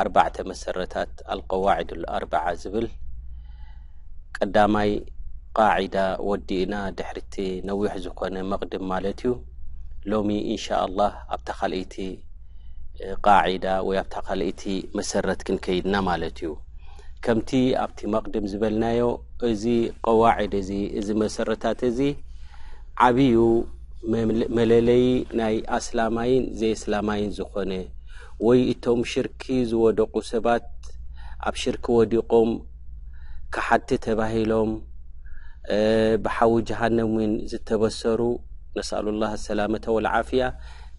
ኣርባዕተ መሰረታት፣ ኣልቀዋዒድ ኣልኣርባዓ፣ ዝብል ቀዳማይ ቓዒዳ ወዲእና ድሕሪቲ ነዊሕ ዝኾነ መቕድም ማለት እዩ። ሎሚ ኢንሻኣላህ ኣብታ ካልኣይቲ ቓዒዳ ወይ ኣብታ ካልኣይቲ መሰረት ክንከይድ እና ማለት እዩ። ከምቲ ኣብቲ መቕድም ዝበልናዮ እዚ ቀዋዒድ እዚ እዚ መሰረታት እዚ ዓብዩ መለለዪ ናይ ኣስላማይን ዘየስላማይን ዝኾነ ወይ እቶም ሽርኪ ዝወደቑ ሰባት ኣብ ሽርኪ ወዲቖም ከሓድቲ ተባሂሎም ብሓዊ ጀሃነም እውን ዝተበሰሩ ነስኣሉ ላህ ኣሰላመተ ወልዓፍያ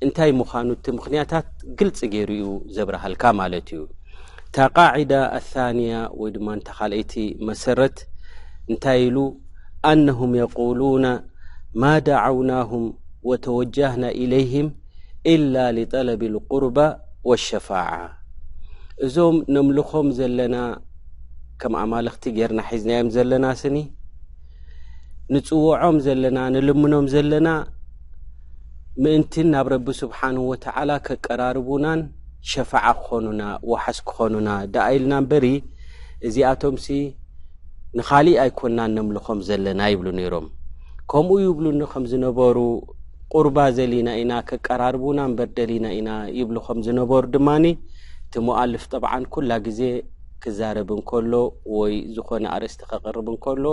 እንታይ ምዃኑ እቲ ምኽንያታት ግልፂ ገይሩ እዩ ዘብርሃልካ ማለት እዩ እታ ቃዒዳ ኣታንያ ወይ ድማ እንተ ካልኣይቲ መሰረት እንታይ ኢሉ ኣነሁም የቁሉነ ማ ደዓውናሁም ወተወጃህና ኢለይህም ኢላ ሊጠለቢ ልቁርባ ወሸፋዓ እዞም ነምልኾም ዘለና ከም ኣማልኽቲ ጌርና ሒዝናዮም ዘለና ስኒ ንፅውዖም ዘለና ንልምኖም ዘለና ምእንትን ናብ ረቢ ስብሓን ወተዓላ ከቀራርቡናን ሸፋዓ ክኾኑና ዋሓስ ክኾኑና ደኣ ኢልና እምበሪ እዚኣቶምሲ ንኻሊእ ኣይኮናን ነምልኾም ዘለና ይብሉ ነይሮም ከምኡ ይብሉኒ ከም ዝነበሩ ቁርባ ዘሊና ኢና ከቀራርቡና እምበር ደሊና ኢና ይብሉ ከም ዝነበሩ ድማ እቲ ሞኣልፍ ጠብዓን ኩላ ግዜ ክዛረብ እንከሎ ወይ ዝኾነ ኣርእስቲ ከቕርብ እንከሎ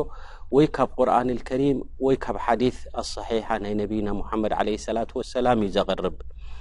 ወይ ካብ ቁርን ልከሪም ወይ ካብ ሓዲት ኣሰሒሓ ናይ ነቢይና ሙሓመድ ዓለ ሰላት ወሰላም እዩ ዘቕርብ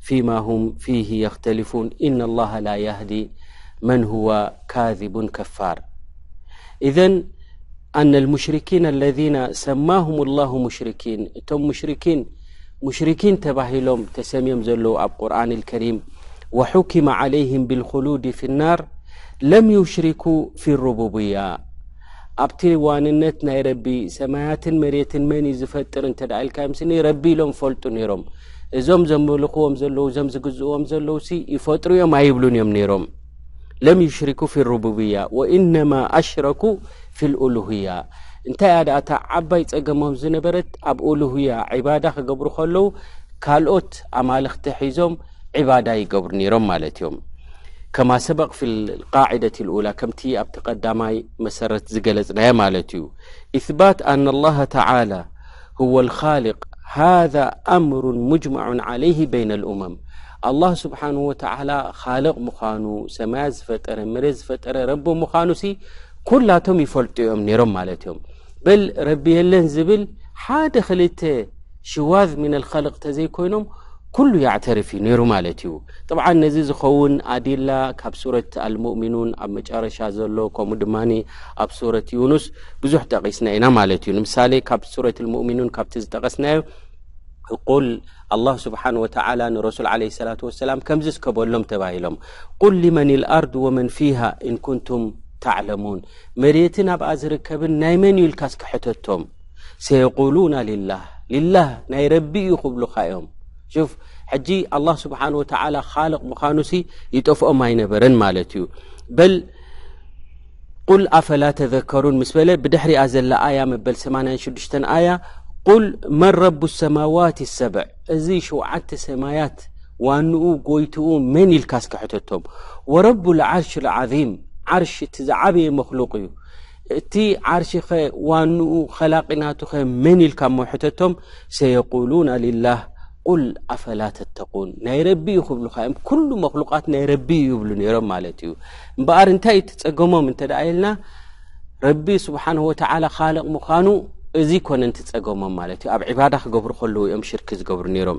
فيما هم فيه يختلفون إن الله لا يهدي من هو كاذب كفار إذن أن المشركين الذين سماهم الله مشركين تم مشركين مشركين تباهلم تسميم زلو اب قرآن الكريم وحكم عليهم بالخلود في النار لم يشركوا في الربوبية ኣብቲ ዋንነት ናይ ረቢ ሰማያትን መሬትን መን እዩ ዝፈጥር እንተ ኢልካ ምስኒ ረቢ ኢሎም ፈልጡ ነይሮም እዞም ዘምልኽዎም ዘለዉ እዞም ዝግዝእዎም ዘለዉ ሲ ይፈጥሩ እዮም ኣይብሉን እዮም ነይሮም ለም ይሽሪኩ ፊ ሩቡብያ ወኢነማ ኣሽረኩ ፊ ልኡሉህያ እንታይ እያ ደኣ እታ ዓባይ ጸገሞም ዝነበረት ኣብ ኡሉህያ ዒባዳ ክገብሩ ከለዉ ካልኦት ኣማልኽቲ ሒዞም ዒባዳ ይገብሩ ነይሮም ማለት እዮም ከማ ሰበቅ ፊ ቃዒደት ልኡላ ከምቲ ኣብቲ ቀዳማይ መሰረት ዝገለፅናዮ ማለት እዩ ኢስባት ኣና ላሃ ተላ ሁወ ልካልቅ ሃذ ኣምሩ ሙጅማዑ ዓለይህ በይነ ልእመም ኣላህ ስብሓን ወተላ ካልቅ ምዃኑ ሰማያት ዝፈጠረ መሬት ዝፈጠረ ረቢ ምዃኑ ሲ ኩላቶም ይፈልጡ እዮም ነይሮም ማለት እዮም በል ረቢ የለን ዝብል ሓደ ክልተ ሽዋዝ ሚን ኣልኸልቅ ተዘይኮይኖም ኩሉ ያዕተርፍ እዩ ነይሩ ማለት እዩ ጥብዓን ነዚ ዝኸውን ኣዲላ ካብ ሱረት ኣልሙእሚኑን ኣብ መጨረሻ ዘሎ ከምኡ ድማ ኣብ ሱረት ዩኑስ ብዙሕ ጠቒስና ኢና ማለት እዩ ንምሳሌ ካብ ሱረት ልሙእሚኑን ካብቲ ዝጠቐስናዮ ቁል ኣላሁ ስብሓን ወተዓላ ንረሱል ዓለ ሰላት ወሰላም ከምዚ ዝከበሎም ተባሂሎም ቁል ሊመን ልኣርድ ወመን ፊሃ እንኩንቱም ተዕለሙን መሬትን ኣብኣ ዝርከብን ናይ መን እዩ ኢልካ ስክሐተቶም ሰየቁሉና ሊላህ ሊላህ ናይ ረቢ እዩ ክብሉካ እዮም ሹፍ ሕጂ ኣላ ስብሓን ወተዓላ ካልቕ ምዃኑ ሲ ይጠፍኦም ኣይነበረን ማለት እዩ በል ቁል ኣፈላ ተዘከሩን ምስ በለ ብድሕሪኣ ዘላ ኣያ መበል 86ዱሽተ ኣያ ቁል መን ረቡ ሰማዋት ሰብዕ እዚ ሸውዓተ ሰማያት ዋንኡ ጎይትኡ መን ኢልካ ስክሕተቶም ወረቡ ዓርሽ ዓዚም ዓርሽ እቲ ዝዓበየ መክሉቅ እዩ እቲ ዓርሽኸ ዋንኡ ኸላቒ ናቱኸ መን ኢልካ እሞ ሕተቶም ሰየቁሉና ሊላህ ቁል ኣፈላ ተተቁን ናይ ረቢ እዩ ክብሉካ እዮም ኩሉ መክሉቃት ናይ ረቢ እዩ ይብሉ ነይሮም ማለት እዩ እምበኣር እንታይ እትፀገሞም እንተ ደኣ ኢልና ረቢ ስብሓን ወተዓላ ካልቕ ምዃኑ እዚ ኮነ እንትፀገሞም ማለት እዩ ኣብ ዕባዳ ክገብሩ ከለዉ እዮም ሽርኪ ዝገብሩ ነይሮም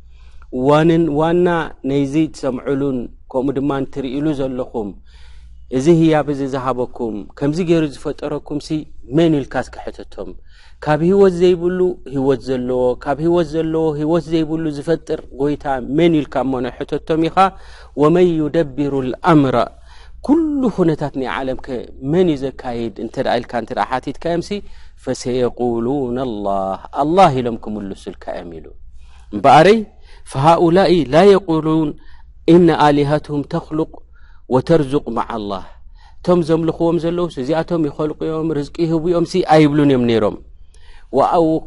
ዋንን ዋና ነይዚ ትሰምዕሉን ከምኡ ድማ ትርእሉ ዘለኹም እዚ ህያብ እዚ ዝሃበኩም ከምዚ ገይሩ ዝፈጠረኩም ሲ መን ኢልካ ስክሕተቶም ካብ ህይወት ዘይብሉ ህይወት ዘለዎ ካብ ህይወት ዘለዎ ህይወት ዘይብሉ ዝፈጥር ጎይታ መን ኢልካ ሞነ ሕተቶም ኢኻ ወመን ዩደብሩ ልኣምራ ኩሉ ኩነታት ናይ ዓለም ከ መን እዩ ዘካይድ እንተ ኢልካ እተ ሓቲትካዮም ሲ ፈሰየቁሉን ኣላ ኣላ ኢሎም ክምልሱልካ እዮም ኢሉ እምበኣረይ ፈሃኡላ ላ የቁሉን እነ ኣሊሃትም ተክሉቅ ወተርዙቅ ማዓ ኣላ እቶም ዘምልኽዎም ዘለዉ እዚኣቶም ይኸልቁ ዮም ርዝቂ ይህብኦም ሲ ኣይብሉን እዮም ነይሮም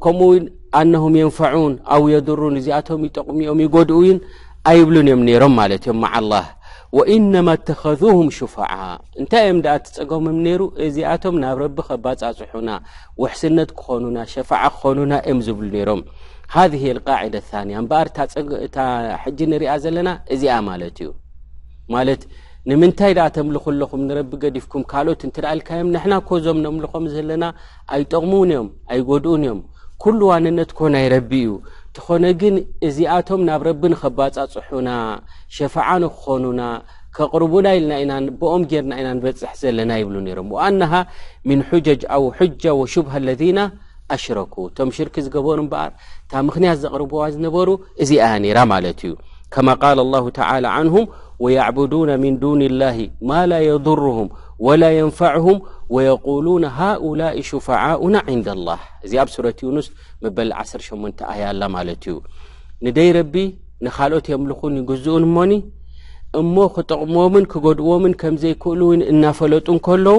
ከምኡ ውን ኣነም የንፋዑን ኣው የድሩን እዚኣቶም ይጠቕሚኦም ይጎድኡይን ኣይብሉን እዮም ነይሮም ማለት እዮም ማዓ ኣላ ወኢነማ እተኸዙሁም ሹፋዓ እንታይ እዮም ደኣ እቲ ጸገምም ነይሩ እዚኣቶም ናብ ረቢ ከባጻጽሑና ውሕስነት ክኾኑና ሸፋዓ ክኾኑና እዮም ዝብሉ ነይሮም ሃذ ሂየ ልቃዒደ ታንያ እምበኣር እታ ሕጂ ንሪኣ ዘለና እዚኣ ማለት እዩ ማለት ንምንታይ ደኣ ተምልኹ ኣለኹም ንረቢ ገዲፍኩም ካልኦት እንትደኣልካዮም ንሕና ኮዞም ነምልኾም ዘለና ኣይጠቕሙን እዮም ኣይጎድኡን እዮም ኩሉ ዋንነት ኮ ናይ ረቢ እዩ ተኾነ ግን እዚኣቶም ናብ ረቢ ንኸባፃፅሑና ሸፈዓ ንክኾኑና ከቕርቡና ኢልና ኢና ብኦም ጌርና ኢና ንበፅሕ ዘለና ይብሉ ነይሮም ወኣናሃ ምን ሑጀጅ ኣው ሑጃ ወሹብሃ ለذና ኣሽረኩ እቶም ሽርክ ዝገበሩ እምበኣር እታ ምክንያት ዘቕርብዋ ዝነበሩ እዚኣ እያ ነራ ማለት እዩ ከማ ቃል ላሁ ተላ ዓንሁም ወያዕቡዱነ ምን ዱን ላህ ማ ላ የضርሁም ወላ የንፋዕሁም ወየቁሉነ ሃኡላ ሽፋዓኡና ዕንዳ ላህ እዚ ኣብ ሱረት ዩኑስ መበል 18 ኣያ ኣላ ማለት እዩ ንደይ ረቢ ንካልኦት የምልኹን ይግዝኡን እሞኒ እሞ ክጠቕሞምን ክገድዎምን ከምዘይክእሉ እውን እናፈለጡ እንከለዉ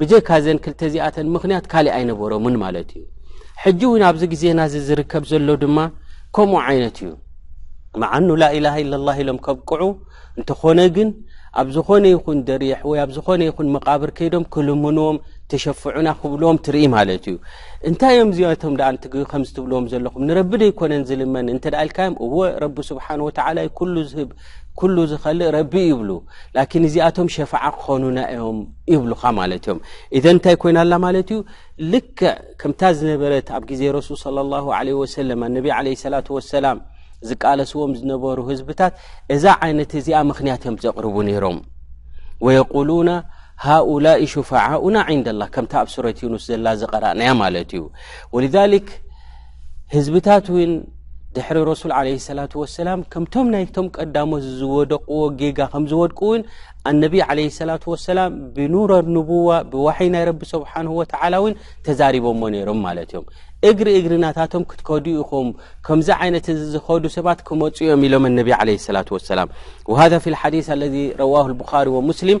ብጀካ ዘን ክልተ ዚኣተን ምክንያት ካሊእ ኣይነበሮምን ማለት እዩ ሕጂ እውን ኣብዚ ግዜና እዚ ዝርከብ ዘሎ ድማ ከምኡ ዓይነት እዩ መዓኑ ላኢላ ኢለ ላ ኢሎም ከብቅዑ እንተኾነ ግን ኣብ ዝኾነ ይኹን ደሪሕ ወይ ኣብ ዝኾነ ይኹን መቃብር ከይዶም ክልምንዎም ተሸፍዑና ክብልዎም ትርኢ ማለት እዩ እንታይ እዮም እዚኣቶም ኣ ከምዚ ትብልዎም ዘለኹም ንረቢ ደይኮነን ዝልመን እንተ ኢልካዮም እወ ረቢ ስብሓን ወተላ ዩ ኩሉ ዝህብ ኩሉ ዝኸልእ ረቢ ይብሉ ላኪን እዚኣቶም ሸፋዓ ክኾኑና እዮም ይብሉኻ ማለት እዮም እዘ እንታይ ኮይና ኣላ ማለት እዩ ልክዕ ከምታ ዝነበረት ኣብ ግዜ ረሱል صለ ላ ለ ወሰለም ኣነቢ ለ ሰላ ወሰላም ዝቃለስዎም ዝነበሩ ህዝብታት እዛ ዓይነት እዚኣ ምክንያት እዮም ዘቕርቡ ነይሮም ወየቁሉና ሃኡላ ሹፋዓኡና ንዳ ላ ከምታ ኣብ ሱረት ዩኑስ ዘላ ዝቀራእናያ ማለት እዩ ወልሊክ ህዝብታት እውን ድሕሪ ረሱል ዓለይሂ ሰላቱ ወሰላም ከምቶም ናይቶም ቀዳሞት ዝወደቕዎ ጌጋ ከም ዝወድቁ እውን ኣነቢይ ዓለይሂ ሰላቱ ወሰላም ብኑረ ንቡዋ ብዋሕይ ናይ ረቢ ስብሓንሁ ወተዓላ እውን ተዛሪቦሞ ነይሮም ማለት እዮም እግሪ እግሪ ናታቶም ክትከዱ ኢኹም ከምዚ ዓይነት እዚ ዝኸዱ ሰባት ክመፁ እዮም ኢሎም ኣነቢይ ዓለይሂ ሰላቱ ወሰላም ወሃዛ ፊ ልሓዲስ ኣለዚ ረዋሁ ልቡኻሪ ወሙስሊም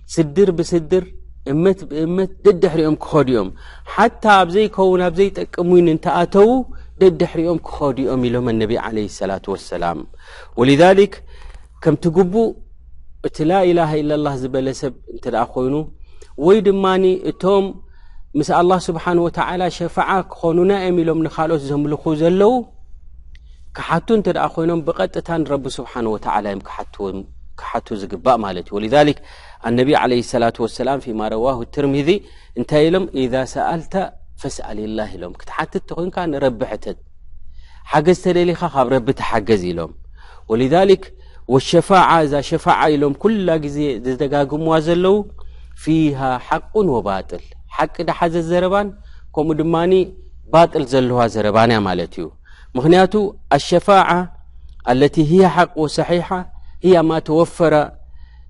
ስድር ብስድር እመት ብእመት ደድሕሪኦም ክኸዱ እዮም ሓታ ኣብ ዘይከውን ኣብ ዘይጠቅም ውን እንተኣተዉ ደድሕሪኦም ክኸዱ እዮም ኢሎም ኣነቢ ዓለ ሰላት ወሰላም ወልዛሊክ ከምቲ ግቡእ እቲ ላኢላሃ ኢላ ላ ዝበለ ሰብ እንተ ደኣ ኮይኑ ወይ ድማ እቶም ምስ ኣላ ስብሓን ወተዓላ ሸፋዓ ክኾኑና እዮም ኢሎም ንካልኦት ዘምልኹ ዘለዉ ክሓቱ እንተ ደኣ ኮይኖም ብቐጥታ ንረቢ ስብሓን ወተዓላ እዮም ክሓትዎም ክሓቱ ዝግባእ ማለት እዩ ወልዛሊክ ኣነቢ ዓለ ሰላት ወሰላም ፊማ ረዋሁ ትርሚዚ እንታይ ኢሎም ኢዛ ሰኣልተ ፈስኣሊ ላህ ኢሎም ክትሓትት ተኮንካ ንረቢ ሕተት ሓገዝ ተደሊኻ ካብ ረቢ ተሓገዝ ኢሎም ወልዛሊክ ወሸፋዓ እዛ ሸፋዓ ኢሎም ኩላ ግዜ ዝደጋግምዋ ዘለዉ ፊሃ ሓቁን ወባጥል ሓቂ ዳሓዘ ዘረባን ከምኡ ድማ ባጥል ዘለዋ ዘረባንያ ማለት እዩ ምክንያቱ ኣሸፋዓ ኣለቲ ህያ ሓቅ ወሰሒሓ ህያ ማ ተወፈረ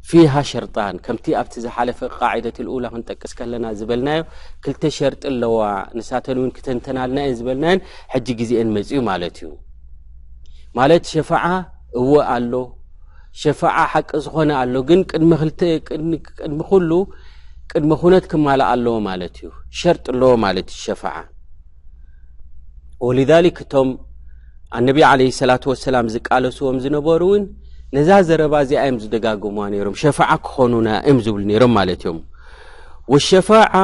ፊሃ ሸርጣን ከምቲ ኣብቲ ዝሓለፈ ቃዒደት ልኡላ ክንጠቅስ ከለና ዝበልናዮ ክልተ ሸርጢ ኣለዋ ንሳተን እውን ክተንተናልና እየን ዝበልናየን ሕጂ ግዜኤን መፅዩ ማለት እዩ ማለት ሸፋዓ እወ ኣሎ ሸፋዓ ሓቂ ዝኾነ ኣሎ ግን ቅድሚ ቅድሚ ኩሉ ቅድሚ ኩነት ክማላእ ኣለዎ ማለት እዩ ሸርጢ ኣለዎ ማለት እዩ ሸፋዓ ወልዛሊክ እቶም ኣነቢ ዓለ ሰላት ወሰላም ዝቃለስዎም ዝነበሩ እውን ነዛ ዘረባ እዚኣ እዮም ዝደጋግምዋ ነይሮም ሸፋዓ ክኾኑና እዮም ዝብሉ ነይሮም ማለት እዮም ወሸፋዓ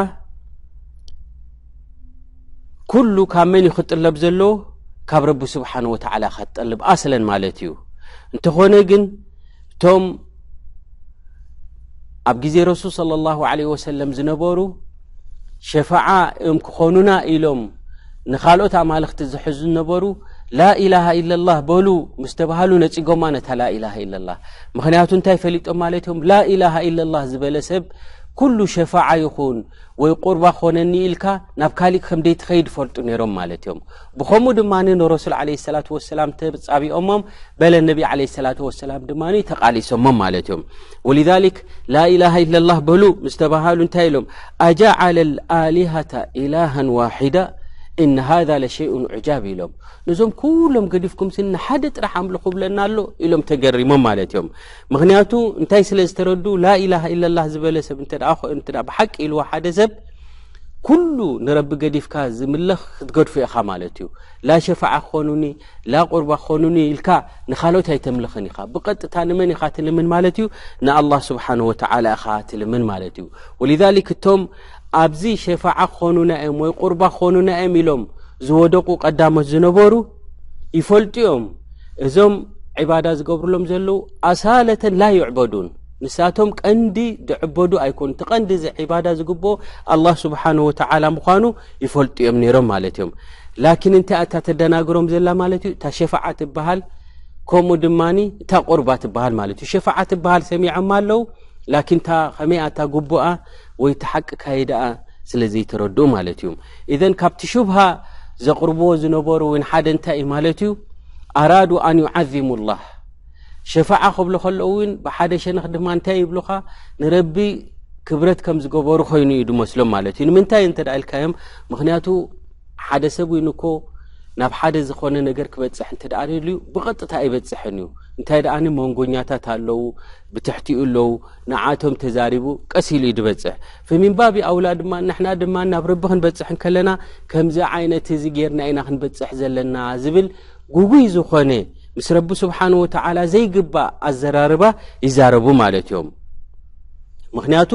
ኩሉ ካብ መን እዩ ክጥለብ ዘለዎ ካብ ረቢ ስብሓን ወተዓላ ካትጠልብ ኣስለን ማለት እዩ እንተኾነ ግን እቶም ኣብ ግዜ ረሱል صለ ላሁ ለ ወሰለም ዝነበሩ ሸፋዓ እዮም ክኾኑና ኢሎም ንካልኦት ኣማልኽቲ ዝሕዙ ዝነበሩ ላኢላሃ ኢለ ላህ በሉ ምስ ተባሃሉ ነፂጎማ ነታ ላኢላ ኢለ ላ ምክንያቱ እንታይ ፈሊጦም ማለት እዮም ላኢላሃ ኢለ ላ ዝበለ ሰብ ኩሉ ሸፋዓ ይኹን ወይ ቁርባ ክኾነኒ ኢልካ ናብ ካሊእ ከምደይትኸይድ ፈልጡ ነይሮም ማለት እዮም ብኸምኡ ድማ ንረሱል ዓለይሂ ሰላቱ ወሰላም ተጻቢኦሞም በለ ነቢ ዓለይሂ ሰላቱ ወሰላም ድማ ተቓሊሶሞም ማለት እዮም ወሊዛሊክ ላኢላሃ ኢለላህ በሉ ምስ ተባሃሉ እንታይ ኢሎም ኣጃዓለ ልኣሊሃታ ኢላሃን ዋሒዳ እነ ሃذ ለሸይኡን ዕጃብ ኢሎም ነዞም ኩሎም ገዲፍኩም ስ ንሓደ ጥራሕ ኣምልኹ ብለና ኣሎ ኢሎም ተገሪሞም ማለት እዮም ምክንያቱ እንታይ ስለ ዝተረዱ ላኢላሃ ኢለላ ዝበለ ሰብ ብሓቂ ኢልዎ ሓደ ሰብ ኩሉ ንረቢ ገዲፍካ ዝምለኽ ክትገድፎ ኢኻ ማለት እዩ ላ ሸፋዓ ክኾኑኒ ላ ቁርባ ክኾኑኒ ኢልካ ንካልኦት ኣይተምልኽን ኢኻ ብቐጥታ ንመን ኢኻ ትልምን ማለት እዩ ንኣላህ ስብሓን ወተዓላ ኢኻ ትልምን ማለት እዩ ወልዛሊክ እቶም ኣብዚ ሸፋዓ ክኾኑና እዮም ወይ ቁርባ ክኾኑና እዮም ኢሎም ዝወደቑ ቀዳሞት ዝነበሩ ይፈልጡ እዮም እዞም ዕባዳ ዝገብርሎም ዘለዉ ኣሳለተን ላ ይዕበዱን ንሳቶም ቀንዲ ድዕበዱ ኣይኮኑ እቲ ቀንዲ እዚ ዒባዳ ዝግብኦ ኣላ ስብሓን ወተዓላ ምዃኑ ይፈልጡ እዮም ነይሮም ማለት እዮም ላኪን እንታይ እታ ተደናግሮም ዘላ ማለት እዩ እታ ሸፋዓ ትበሃል ከምኡ ድማ እታ ቁርባ ትበሃል ማለት እዩ ሸፋዓ ትበሃል ሰሚዖማ ኣለው ላኪን እታ ከመይ ኣታ ግቡኣ ወይ ተሓቂ ካየ ደኣ ስለ ዘይተረድኡ ማለት እዩ እዘን ካብቲ ሽብሃ ዘቕርብዎ ዝነበሩ ወይን ሓደ እንታይ እዩ ማለት እዩ ኣራዱ ኣን ዩዓዚሙ ላህ ሸፋዓ ክብሉ ከለዉ ውን ብሓደ ሸነኽ ድማ እንታይ ይብሉኻ ንረቢ ክብረት ከም ዝገበሩ ኮይኑ እዩ ዝመስሎም ማለት እዩ ንምንታይ እንተ ኢልካዮም ምክንያቱ ሓደ ሰብ ውን እኮ ናብ ሓደ ዝኾነ ነገር ክበፅሕ እንተ ደልዩ ብቐጥታ ኣይበፅሕን እዩ እንታይ ደኣ መንጎኛታት ኣለዉ ብትሕቲኡ ኣለዉ ንዓቶም ተዛሪቡ ቀስ ኢሉ እዩ ዝበፅሕ ፍሚንባብ ኣውላ ድማ ንሕና ድማ ናብ ረቢ ክንበፅሕ ከለና ከምዚ ዓይነት እዚ ጌርና ኢና ክንበፅሕ ዘለና ዝብል ጉጉይ ዝኾነ ምስ ረቢ ስብሓን ወተዓላ ዘይግባእ ኣዘራርባ ይዛረቡ ማለት እዮም ምክንያቱ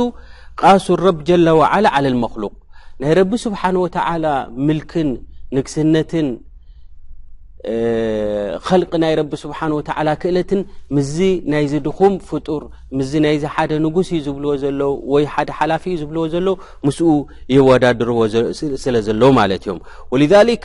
ቃሱ ረብ ጀላ ወዓላ ዓለ ልመክሉቅ ናይ ረቢ ስብሓን ወተዓላ ምልክን ንግስነትን ኸልቂ ናይ ረቢ ስብሓን ወተዓላ ክእለትን ምዝ ናይዚ ድኹም ፍጡር ምዝ ናይዚ ሓደ ንጉስ እዩ ዝብልዎ ዘለዉ ወይ ሓደ ሓላፊ እዩ ዝብልዎ ዘለዉ ምስኡ የወዳድርዎ ስለ ዘለዉ ማለት እዮም ወልዛሊክ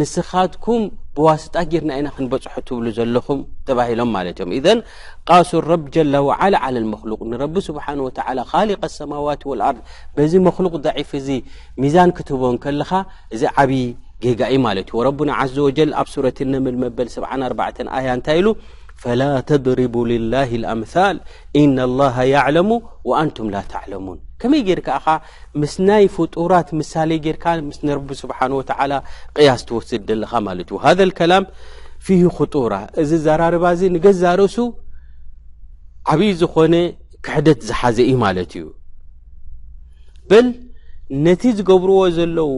ንስኻትኩም ብዋስጣ ጊርና ኢና ክንበፅሖ ትብሉ ዘለኹም ተባሂሎም ማለት እዮም እዘን ቃሱ ረብ ጀላ ወዓላ ዓለ መክሉቅ ንረቢ ስብሓን ወተላ ካሊቀ ሰማዋት ወልኣርድ በዚ መክሉቅ ዳዒፍ እዚ ሚዛን ክትህቦ ከለኻ እዚ ዓብዪ ጌጋ እዩ ማለት እዩ ረቡና ዘ ወጀል ኣብ ሱረት ነምል መበል ሰብዓን ኣርባዕተን ኣያ እንታይ ኢሉ ፈላ ተድሪቡ ልላህ ኣምል ኢና ላሃ ያዕለሙ ወኣንቱም ላ ተዕለሙን ከመይ ጌርካ ኻ ምስ ናይ ፍጡራት ምሳሌ ጌርካ ምስ ንረቢ ስብሓን ወተዓላ ቕያስ ትወስድ ደለኻ ማለት እዩ ሃذ ልከላም ፊህ ክጡራ እዚ ዘራርባ እዚ ንገዛ ርእሱ ዓብዪ ዝኾነ ክሕደት ዝሓዘ እዩ ማለት እዩ በል ነቲ ዝገብርዎ ዘለዉ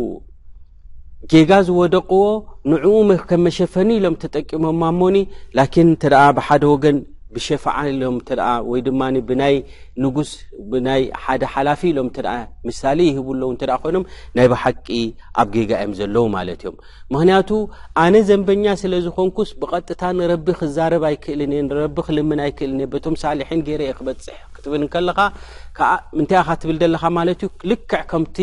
ጌጋ ዝወደቕዎ ንዕኡ ከም መሸፈኒ ኢሎም ተጠቂሞማ እሞኒ ላኪን እንተ ብሓደ ወገን ብሸፋዓ ኢሎም እተ ወይ ድማ ብናይ ንጉስ ብናይ ሓደ ሓላፊ ኢሎም እተ ምሳሌ ይህቡ ኣለዉ እተ ኮይኖም ናይ ብሓቂ ኣብ ጌጋ እዮም ዘለዉ ማለት እዮም ምክንያቱ ኣነ ዘንበኛ ስለ ዝኾንኩስ ብቐጥታ ንረቢ ክዛረብ ኣይክእልን እየ ንረቢ ክልምን ኣይክእልን እየ በቶም ሳልሒን ገይረ እየ ክበፅሕ ክትብል ከለኻ ምንታይ ኢኻ ትብል ዘለኻ ማለት እዩ ልክዕ ከምቲ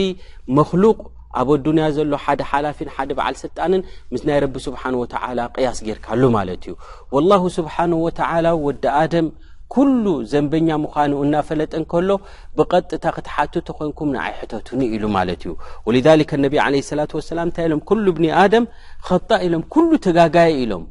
መክሉቅ ኣብ ኣዱንያ ዘሎ ሓደ ሓላፊን ሓደ በዓል ስልጣንን ምስ ናይ ረቢ ስብሓን ወተዓላ ቅያስ ጌርካሉ ማለት እዩ ወላሁ ስብሓን ወተዓላ ወዲ ኣደም ኩሉ ዘንበኛ ምዃኑ እናፈለጠ እንከሎ ብቐጥታ ክትሓትቱ ኮንኩም ንዓይ ሕተቱኒ ኢሉ ማለት እዩ ወልሊከ ነቢ ዓለ ሰላት ወሰላም እንታይ ኢሎም ኩሉ እብኒ ኣደም ኸጣእ ኢሎም ኩሉ ተጋጋየ ኢሎም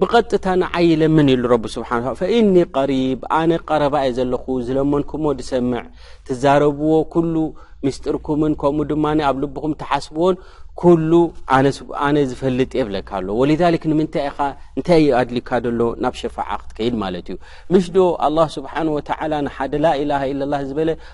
ብቐጥታ ንዓይ ይለምን ኢሉ ረቢ ስብሓን ፈኢኒ ቀሪብ ኣነ ቀረባ እየ ዘለኹ ዝለመንኩሞ ዝሰምዕ ትዛረብዎ ኩሉ ምስጢርኩምን ከምኡ ድማ ኣብ ልብኹም ተሓስብዎን ኩሉ ኣነ ዝፈልጥ የብለካ ኣሎ ወሊዛሊክ ንምንታይ ኢኻ እንታይ እዩ ኣድልካ ደሎ ናብ ሸፋዓ ክትከይድ ማለት እዩ ምሽ ዶ ኣላ ስብሓን ወተላ ንሓደ ላኢላሃ ኢለላ ዝበለ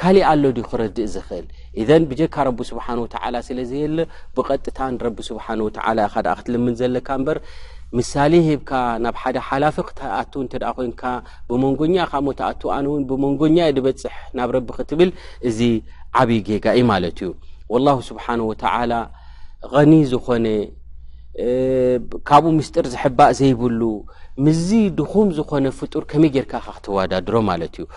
ካሊእ ኣሎ ድዩ ክረድእ ዝኽእል? ኢዘን ብጀካ ረቢ ስብሓን ወተዓላ ስለ ዘየለ ብቐጥታ ንረቢ ስብሓን ወተዓላ ኢኻ ደኣ ክትልምን ዘለካ እምበር ምሳሌ ሂብካ ናብ ሓደ ሓላፊ ክትኣቱ እንተ ኮይንካ ብመንጎኛ ኢኻ እሞ ትኣቱ ኣነ እውን ብመንጎኛ እየ ድበፅሕ ናብ ረቢ ክትብል እዚ ዓብዪ ጌጋ እዩ ማለት እዩ ወላሁ ስብሓን ወተዓላ ቐኒ ዝኾነ ካብኡ ምስጢር ዝሕባእ ዘይብሉ ምዚ ድኹም ዝኾነ ፍጡር ከመይ ጌርካ ካ ክትወዳድሮ ማለት እዩ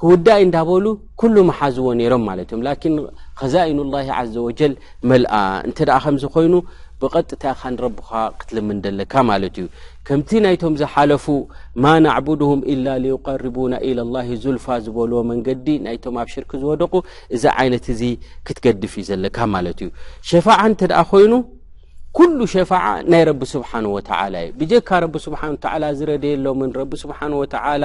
ክውዳእ እዩ እንዳበሉ ኩሉ መሓዝዎ ነይሮም ማለት እዮም ላኪን ኸዛኢኑ ላ ዘ ወጀል መልኣ እንተ ከምዚ ኮይኑ ብቐጥታ ኢኻ ንረብኻ ክትልምን ደለካ ማለት እዩ ከምቲ ናይቶም ዝሓለፉ ማ ናዕቡድም ኢላ ዩቀርቡና ኢላ ላ ዙልፋ ዝበልዎ መንገዲ ናይቶም ኣብ ሽርክ ዝወደቑ እዚ ዓይነት እዚ ክትገድፍ እዩ ዘለካ ማለት እዩ ሸፋዓ እንተ ኮይኑ ኩሉ ሸፋዓ ናይ ረቢ ስብሓን ወተላ እዩ ብጀካ ረቢ ስብሓን ላ ዝረድየሎምን ረቢ ስብሓን ወተላ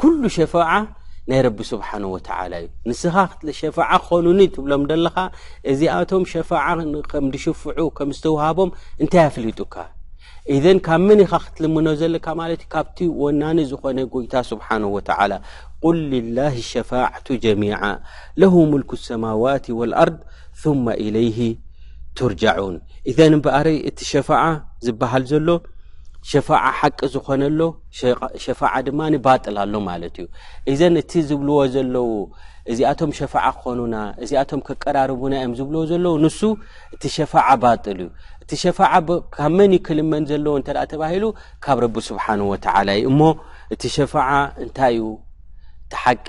ኩሉ ሸፋዓ ናይ ረቢ ስብሓን ወተዓላ እዩ ንስኻ ሸፋዓ ክኾኑኒ ትብሎም ዘለኻ እዚኣቶም ሸፋዓ ከም ድሽፍዑ ከም ዝተውሃቦም እንታይ ኣፍሊጡካ ኢዘን ካብ መን ኢኻ ክትልምኖ ዘለካ ማለት እዩ ካብቲ ወናኒ ዝኾነ ጎይታ ስብሓን ወተላ ቁል ልላ ሸፋዕቱ ጀሚዓ ለሁ ሙልኩ ሰማዋት ወልኣርድ ثመ ኢለይህ ቱርጃዑን ኢዘን እምበኣረይ እቲ ሸፋዓ ዝበሃል ዘሎ ሸፋዓ ሓቂ ዝኾነ ኣሎ ሸፋዓ ድማ ባጥል ኣሎ ማለት እዩ እዘን እቲ ዝብልዎ ዘለዉ እዚኣቶም ሸፋዓ ክኾኑና እዚኣቶም ከቀራርቡና እዮም ዝብልዎ ዘለዉ ንሱ እቲ ሸፋዓ ባጥል እዩ እቲ ሸፋዓ ካብ መን እዩ ክልመን ዘለዎ እተ ተባሂሉ ካብ ረቢ ስብሓን ወተላ እዩ እሞ እቲ ሸፋዓ እንታይ እዩ እቲ ሓቂ